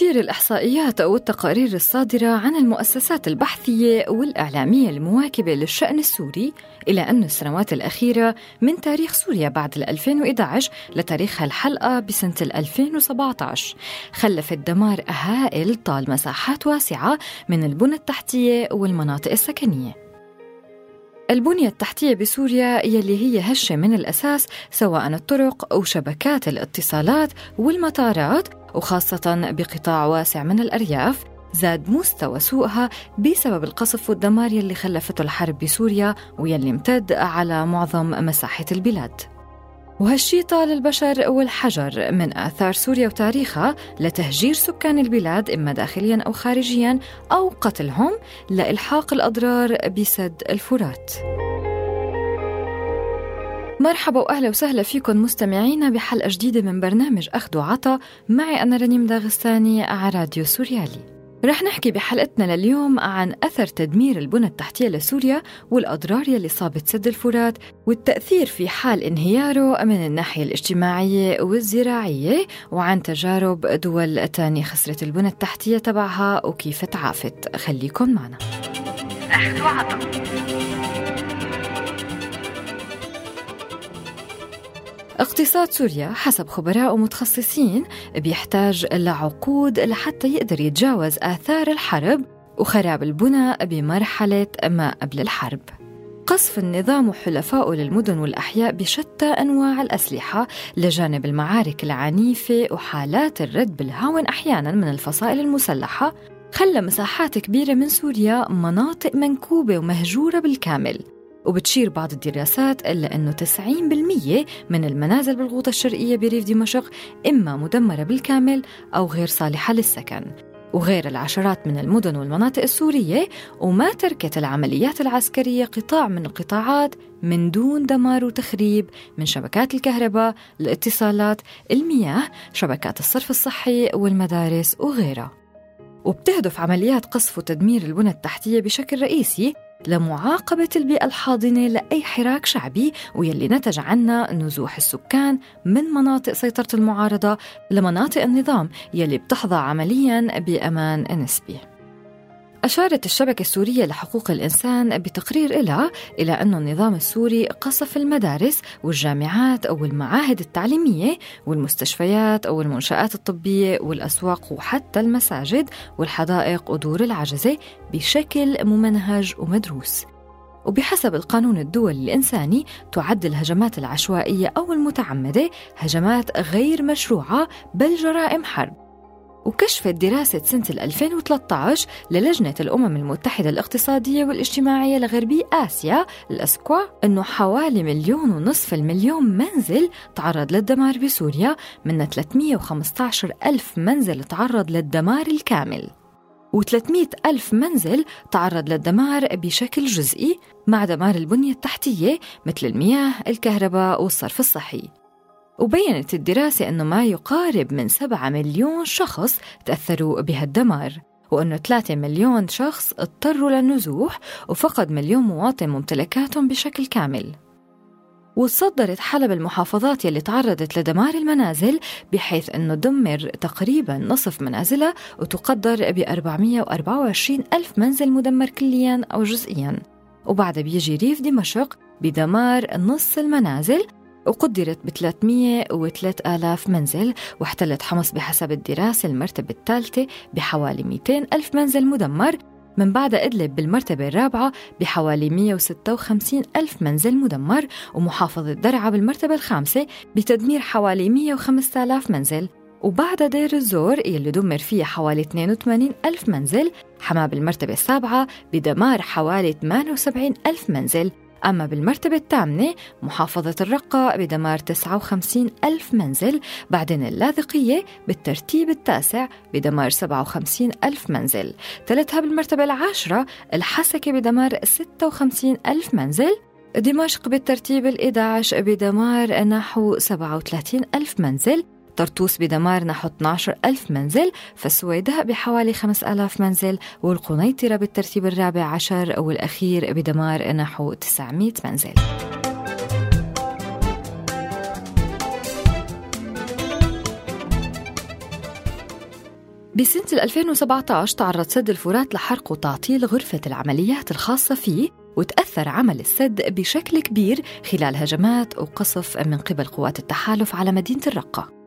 بتشير الإحصائيات أو التقارير الصادرة عن المؤسسات البحثية والإعلامية المواكبة للشأن السوري إلى أن السنوات الأخيرة من تاريخ سوريا بعد 2011 لتاريخ هالحلقة بسنة 2017 خلفت دمار هائل طال مساحات واسعة من البنى التحتية والمناطق السكنية. البنية التحتية بسوريا يلي هي هشة من الأساس سواء الطرق أو شبكات الاتصالات والمطارات وخاصة بقطاع واسع من الأرياف زاد مستوى سوقها بسبب القصف والدمار يلي خلفته الحرب بسوريا ويلي امتد على معظم مساحة البلاد. وهالشي طال البشر والحجر من آثار سوريا وتاريخها لتهجير سكان البلاد إما داخليا أو خارجيا أو قتلهم لإلحاق الأضرار بسد الفرات. مرحبا وأهلا وسهلا فيكم مستمعينا بحلقة جديدة من برنامج أخذ وعطا. معي أنا رنيم داغستاني على راديو سوريالي. رح نحكي بحلقتنا لليوم عن أثر تدمير البنى التحتية لسوريا والأضرار يلي صابت سد الفرات والتأثير في حال انهياره من الناحية الاجتماعية والزراعية وعن تجارب دول تانية خسرت البنى التحتية تبعها وكيف تعافت. خليكن معنا. أخذ وعطا. اقتصاد سوريا حسب خبراء ومتخصصين بيحتاج لعقود لحتى يقدر يتجاوز آثار الحرب وخراب البنى بمرحلة ما قبل الحرب. قصف النظام وحلفائه للمدن والأحياء بشتى أنواع الأسلحة لجانب المعارك العنيفة وحالات الرد بالهاون أحيانا من الفصائل المسلحة. خلى مساحات كبيرة من سوريا مناطق منكوبة ومهجورة بالكامل. وبتشير بعض الدراسات إلا أنه 90% من المنازل بالغوطة الشرقية بريف دمشق إما مدمرة بالكامل أو غير صالحة للسكن وغير العشرات من المدن والمناطق السورية وما تركت العمليات العسكرية قطاع من القطاعات من دون دمار وتخريب من شبكات الكهرباء، الاتصالات، المياه، شبكات الصرف الصحي والمدارس وغيرها. وبتهدف عمليات قصف وتدمير البنى التحتية بشكل رئيسي لمعاقبة البيئة الحاضنة لأي حراك شعبي ويلي نتج عنها نزوح السكان من مناطق سيطرة المعارضة لمناطق النظام يلي بتحظى عمليا بأمان نسبي. أشارت الشبكة السورية لحقوق الإنسان بتقرير إلها إلى أن النظام السوري قصف المدارس والجامعات أو المعاهد التعليمية والمستشفيات أو المنشآت الطبية والأسواق وحتى المساجد والحدائق ودور العجزة بشكل ممنهج ومدروس. وبحسب القانون الدولي الإنساني تعد الهجمات العشوائية أو المتعمدة هجمات غير مشروعة بل جرائم حرب. وكشفت دراسة سنة 2013 للجنة الأمم المتحدة الاقتصادية والاجتماعية لغربي آسيا الأسكوا أنه حوالي مليون ونصف المليون منزل تعرض للدمار بسوريا من 315 ألف منزل تعرض للدمار الكامل. و300 ألف منزل تعرض للدمار بشكل جزئي مع دمار البنية التحتية مثل المياه، الكهرباء والصرف الصحي. وبينت الدراسة أنه ما يقارب من 7 مليون شخص تأثروا بهالدمار وأنه 3 مليون شخص اضطروا للنزوح وفقد مليون مواطن ممتلكاتهم بشكل كامل. وصدرت حلب المحافظات يلي تعرضت لدمار المنازل بحيث أنه دمر تقريبا نصف منازلها وتقدر ب 424 ألف منزل مدمر كليا أو جزئيا. وبعدها بيجي ريف دمشق بدمار نص المنازل وقدرت ب 303 آلاف منزل واحتلت حمص بحسب الدراسة المرتبة الثالثة بحوالي 200 ألف منزل مدمر من بعد إدلب بالمرتبة الرابعة بحوالي 156 ألف منزل مدمر ومحافظة درعا بالمرتبة الخامسة بتدمير حوالي 105 آلاف منزل. وبعد دير الزور يلي دمر فيها حوالي 82 ألف منزل حما بالمرتبة السابعة بدمار حوالي 78 ألف منزل. أما بالمرتبة الثامنة محافظة الرقة بدمار 59 ألف منزل بعدين اللاذقية بالترتيب التاسع بدمار 57 ألف منزل. تلتها بالمرتبة العاشرة الحسكة بدمار 56 ألف منزل. دمشق بالترتيب ال11 بدمار نحو 37 ألف منزل. طرطوس بدمار نحو 12 ألف منزل فالسويداء بحوالي 5000 منزل والقنيطرة بالترتيب الرابع عشر والأخير بدمار نحو 900 منزل. بسنة 2017 تعرض سد الفرات لحرق وتعطيل غرفة العمليات الخاصة فيه وتأثر عمل السد بشكل كبير خلال هجمات وقصف من قبل قوات التحالف على مدينة الرقة.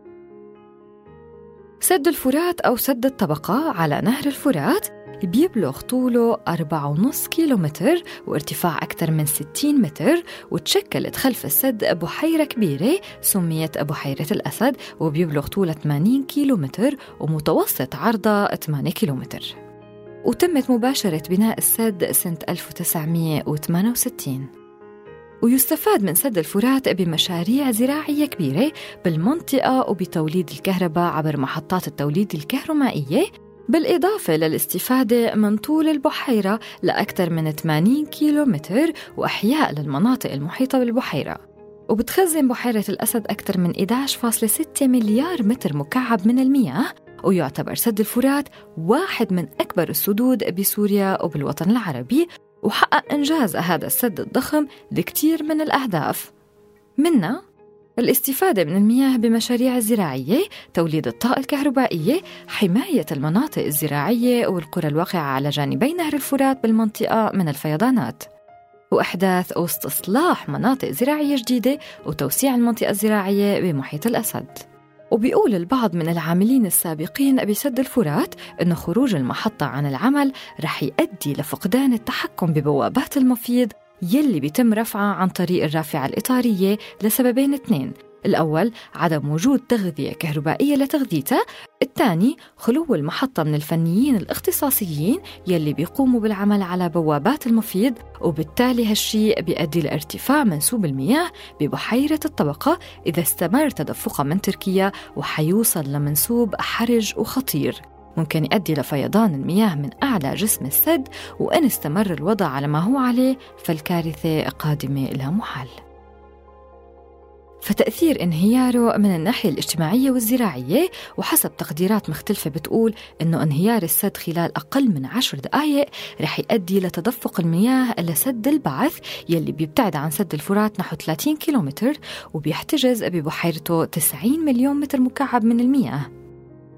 سد الفرات أو سد الطبقة على نهر الفرات بيبلغ طوله 4.5 كيلومتر وارتفاع أكثر من 60 متر وتشكلت خلف السد بحيرة كبيرة سميت بحيرة الأسد وبيبلغ طولها 80 كيلومتر ومتوسط عرضها 8 كيلومتر. وتمت مباشرة بناء السد سنة 1968 ويستفاد من سد الفرات بمشاريع زراعية كبيرة بالمنطقة وبتوليد الكهرباء عبر محطات التوليد الكهرومائية بالإضافة للاستفادة من طول البحيرة لأكثر من 80 كيلو متر وأحياء للمناطق المحيطة بالبحيرة. وبتخزن بحيرة الأسد أكثر من 11.6 مليار متر مكعب من المياه ويعتبر سد الفرات واحد من أكبر السدود بسوريا وبالوطن العربي وحقق إنجاز هذا السد الضخم لكتير من الأهداف منها الاستفادة من المياه بمشاريع الزراعية، توليد الطاقة الكهربائية، حماية المناطق الزراعية والقرى الواقعة على جانبي نهر الفرات بالمنطقة من الفيضانات. وإحداث واستصلاح مناطق زراعية جديدة وتوسيع المنطقة الزراعية بمحيط الأسد. وبيقول البعض من العاملين السابقين بسد الفرات أن خروج المحطة عن العمل رح يؤدي لفقدان التحكم ببوابات المفيض يلي بيتم رفعها عن طريق الرافعة الإطارية لسببين اثنين. الأول عدم وجود تغذية كهربائية لتغذيتها الثاني خلو المحطة من الفنيين الاختصاصيين يلي بيقوموا بالعمل على بوابات المفيض وبالتالي هالشيء بيؤدي لارتفاع منسوب المياه ببحيرة الطبقة إذا استمر تدفقها من تركيا وحيوصل لمنسوب حرج وخطير. ممكن يؤدي لفيضان المياه من أعلى جسم السد وإن استمر الوضع على ما هو عليه فالكارثة قادمة لا محال فتأثير انهياره من الناحية الاجتماعية والزراعية وحسب تقديرات مختلفة بتقول أنه انهيار السد خلال أقل من عشر دقائق رح يؤدي لتدفق المياه لسد البعث يلي بيبتعد عن سد الفرات نحو 30 كيلومتر وبيحتجز ببحيرته 90 مليون متر مكعب من المياه.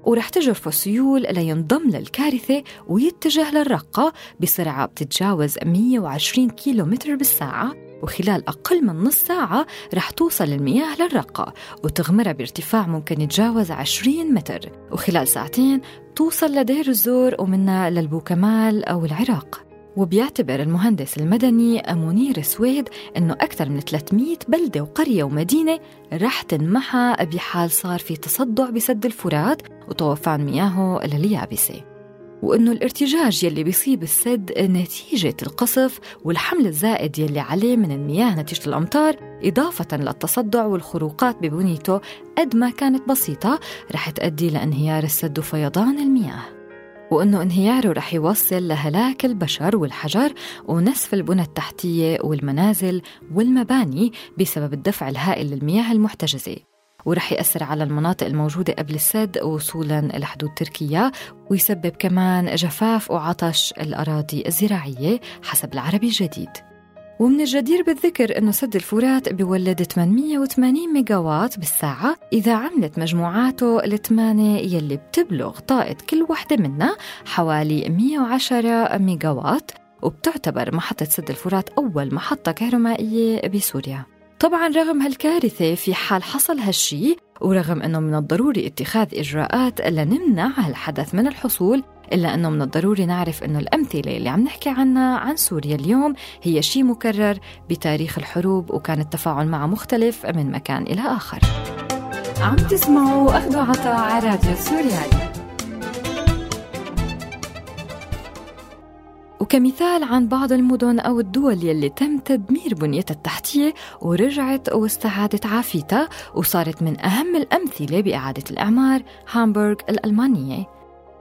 ورح تجرف السيول لينضم للكارثة ويتجه للرقة بسرعة بتتجاوز 120 كيلو متر بالساعة. وخلال أقل من نص ساعة رح توصل المياه للرقة وتغمرها بارتفاع ممكن يتجاوز 20 متر. وخلال ساعتين توصل لدير الزور ومنها للبوكمال أو العراق. وبيعتبر المهندس المدني منير سويد أنه أكثر من 300 بلدة وقرية ومدينة رح تنمحى بحال صار في تصدع بسد الفرات وطوفان مياهه لليابسة. وإنه الارتجاج يلي بيصيب السد نتيجة القصف والحمل الزائد يلي عليه من المياه نتيجة الأمطار إضافة للتصدع والخروقات ببنيته قد ما كانت بسيطة رح تؤدي لانهيار السد وفيضان المياه. وأنه انهياره رح يوصل لهلاك البشر والحجر ونسف البنى التحتية والمنازل والمباني بسبب الدفع الهائل للمياه المحتجزة. ورح يأثر على المناطق الموجودة قبل السد وصولا لحدود تركيا ويسبب كمان جفاف وعطش الأراضي الزراعية حسب العربي الجديد. ومن الجدير بالذكر أنه سد الفرات بيولد 880 ميجاوات بالساعة إذا عملت مجموعاته الثمانية يلي بتبلغ طاقة كل وحدة منها حوالي 110 ميجاوات وبتعتبر محطة سد الفرات أول محطة كهرومائية بسوريا. طبعا رغم هالكارثة في حال حصل هالشي ورغم أنه من الضروري اتخاذ إجراءات لنمنع هالحدث من الحصول إلا أنه من الضروري نعرف أنه الأمثلة اللي عم نحكي عنها عن سوريا اليوم هي شيء مكرر بتاريخ الحروب وكان التفاعل معها مختلف من مكان إلى آخر. عم تسمعوا أخد وعطا على راديو سوريالي وكمثال عن بعض المدن أو الدول يلي تم تدمير بنيتها التحتية ورجعت واستعادت عافيتها وصارت من أهم الأمثلة بإعادة الإعمار هامبورغ الألمانية.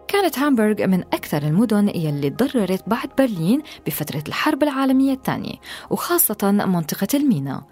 كانت هامبورغ من أكثر المدن يلي تضررت بعد برلين بفترة الحرب العالمية الثانية وخاصة منطقة المينا.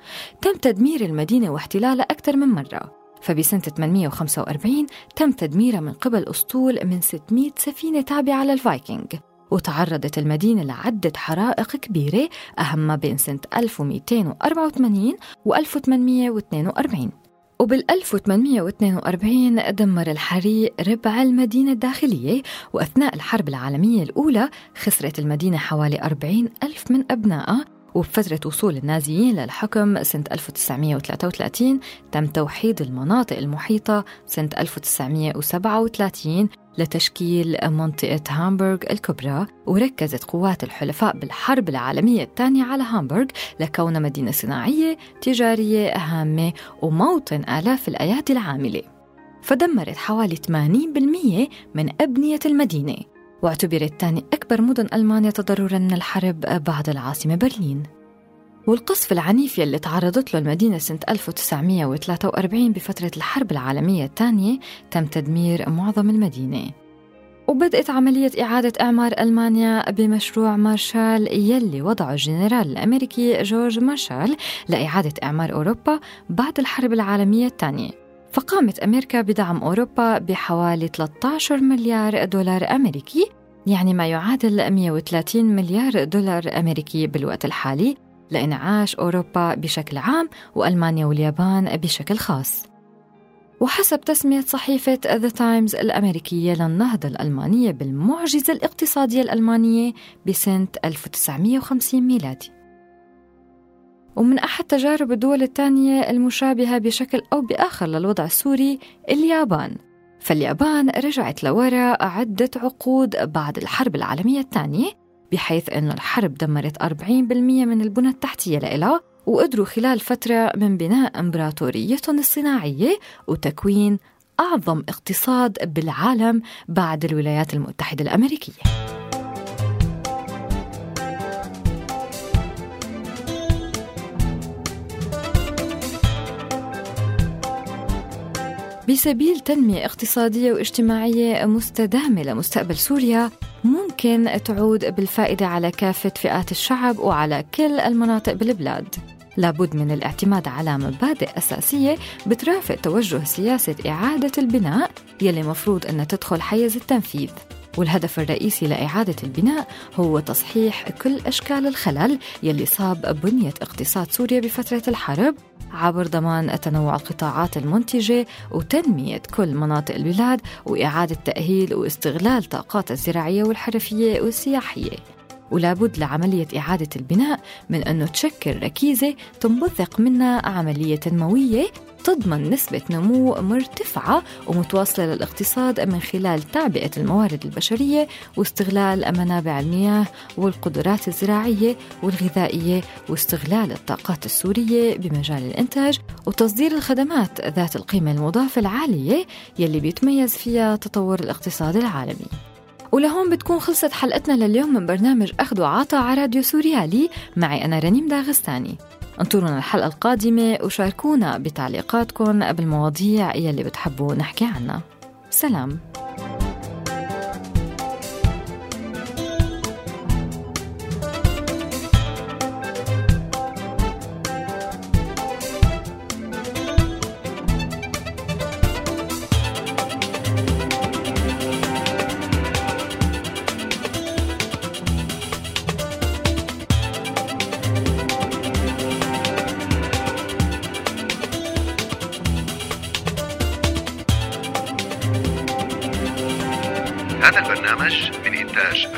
تم تدمير المدينة واحتلالها أكثر من مرة فبسنة 845 تم تدميرها من قبل أسطول من 600 سفينة تابعة للفايكنج. وتعرضت المدينة لعدة حرائق كبيرة أهمها بين سنة 1284 و 1842 وبال 1842 دمر الحريق ربع المدينة الداخلية وأثناء الحرب العالمية الأولى خسرت المدينة حوالي 40 ألف من أبنائها وبفترة وصول النازيين للحكم سنة 1933 تم توحيد المناطق المحيطة سنة 1937 لتشكيل منطقة هامبورغ الكبرى وركزت قوات الحلفاء بالحرب العالمية الثانية على هامبورغ لكونها مدينة صناعية تجارية هامة وموطن آلاف الأيادي العاملة. فدمرت حوالي 80% من أبنية المدينة. واعتبرت ثاني أكبر مدن ألمانيا تضررا من الحرب بعد العاصمة برلين. والقصف العنيف يلي تعرضت له المدينة سنة 1943 بفترة الحرب العالمية الثانية تم تدمير معظم المدينة. وبدأت عملية إعادة إعمار ألمانيا بمشروع مارشال يلي وضعه الجنرال الأمريكي جورج مارشال لإعادة إعمار أوروبا بعد الحرب العالمية الثانية. فقامت أمريكا بدعم أوروبا بحوالي 13 مليار دولار أمريكي يعني ما يعادل 130 مليار دولار أمريكي بالوقت الحالي لإنعاش أوروبا بشكل عام وألمانيا واليابان بشكل خاص. وحسب تسمية صحيفة ذا تايمز الأمريكية للنهضة الألمانية بالمعجزة الاقتصادية الألمانية بسنة 1950 ميلادي. ومن أحد تجارب الدول الثانية المشابهة بشكل أو بآخر للوضع السوري اليابان. فاليابان رجعت لوراء عدة عقود بعد الحرب العالمية الثانية بحيث أن الحرب دمرت 40% من البنى التحتية لإلها وقدروا خلال فترة من بناء إمبراطوريتهم الصناعية وتكوين أعظم اقتصاد بالعالم بعد الولايات المتحدة الأمريكية. بسبيل تنمية اقتصادية واجتماعية مستدامة لمستقبل سوريا ممكن تعود بالفائدة على كافة فئات الشعب وعلى كل المناطق بالبلاد. لابد من الاعتماد على مبادئ أساسية بترافق توجه سياسة إعادة البناء يلي مفروض أنها تدخل حيز التنفيذ. والهدف الرئيسي لإعادة البناء هو تصحيح كل أشكال الخلل يلي صاب بنية اقتصاد سوريا بفترة الحرب. عبر ضمان تنوع القطاعات المنتجة وتنمية كل مناطق البلاد وإعادة تأهيل واستغلال طاقات الزراعية والحرفية والسياحية. ولابد لعملية إعادة البناء من أنه تشكل ركيزة تنبثق منها عملية تنموية تضمن نسبة نمو مرتفعة ومتواصلة للاقتصاد من خلال تعبئة الموارد البشرية واستغلال منابع المياه والقدرات الزراعية والغذائية واستغلال الطاقات السورية بمجال الإنتاج وتصدير الخدمات ذات القيمة المضافة العالية يلي بيتميز فيها تطور الاقتصاد العالمي. ولهون بتكون خلصت حلقتنا لليوم من برنامج أخذ وعطا على راديو سوريالي معي أنا رنيم داغستاني انطرونا الحلقة القادمة وشاركونا بتعليقاتكم بالمواضيع يلي بتحبوا نحكي عنها. سلام.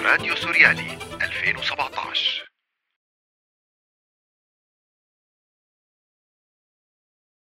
هذا البرنامج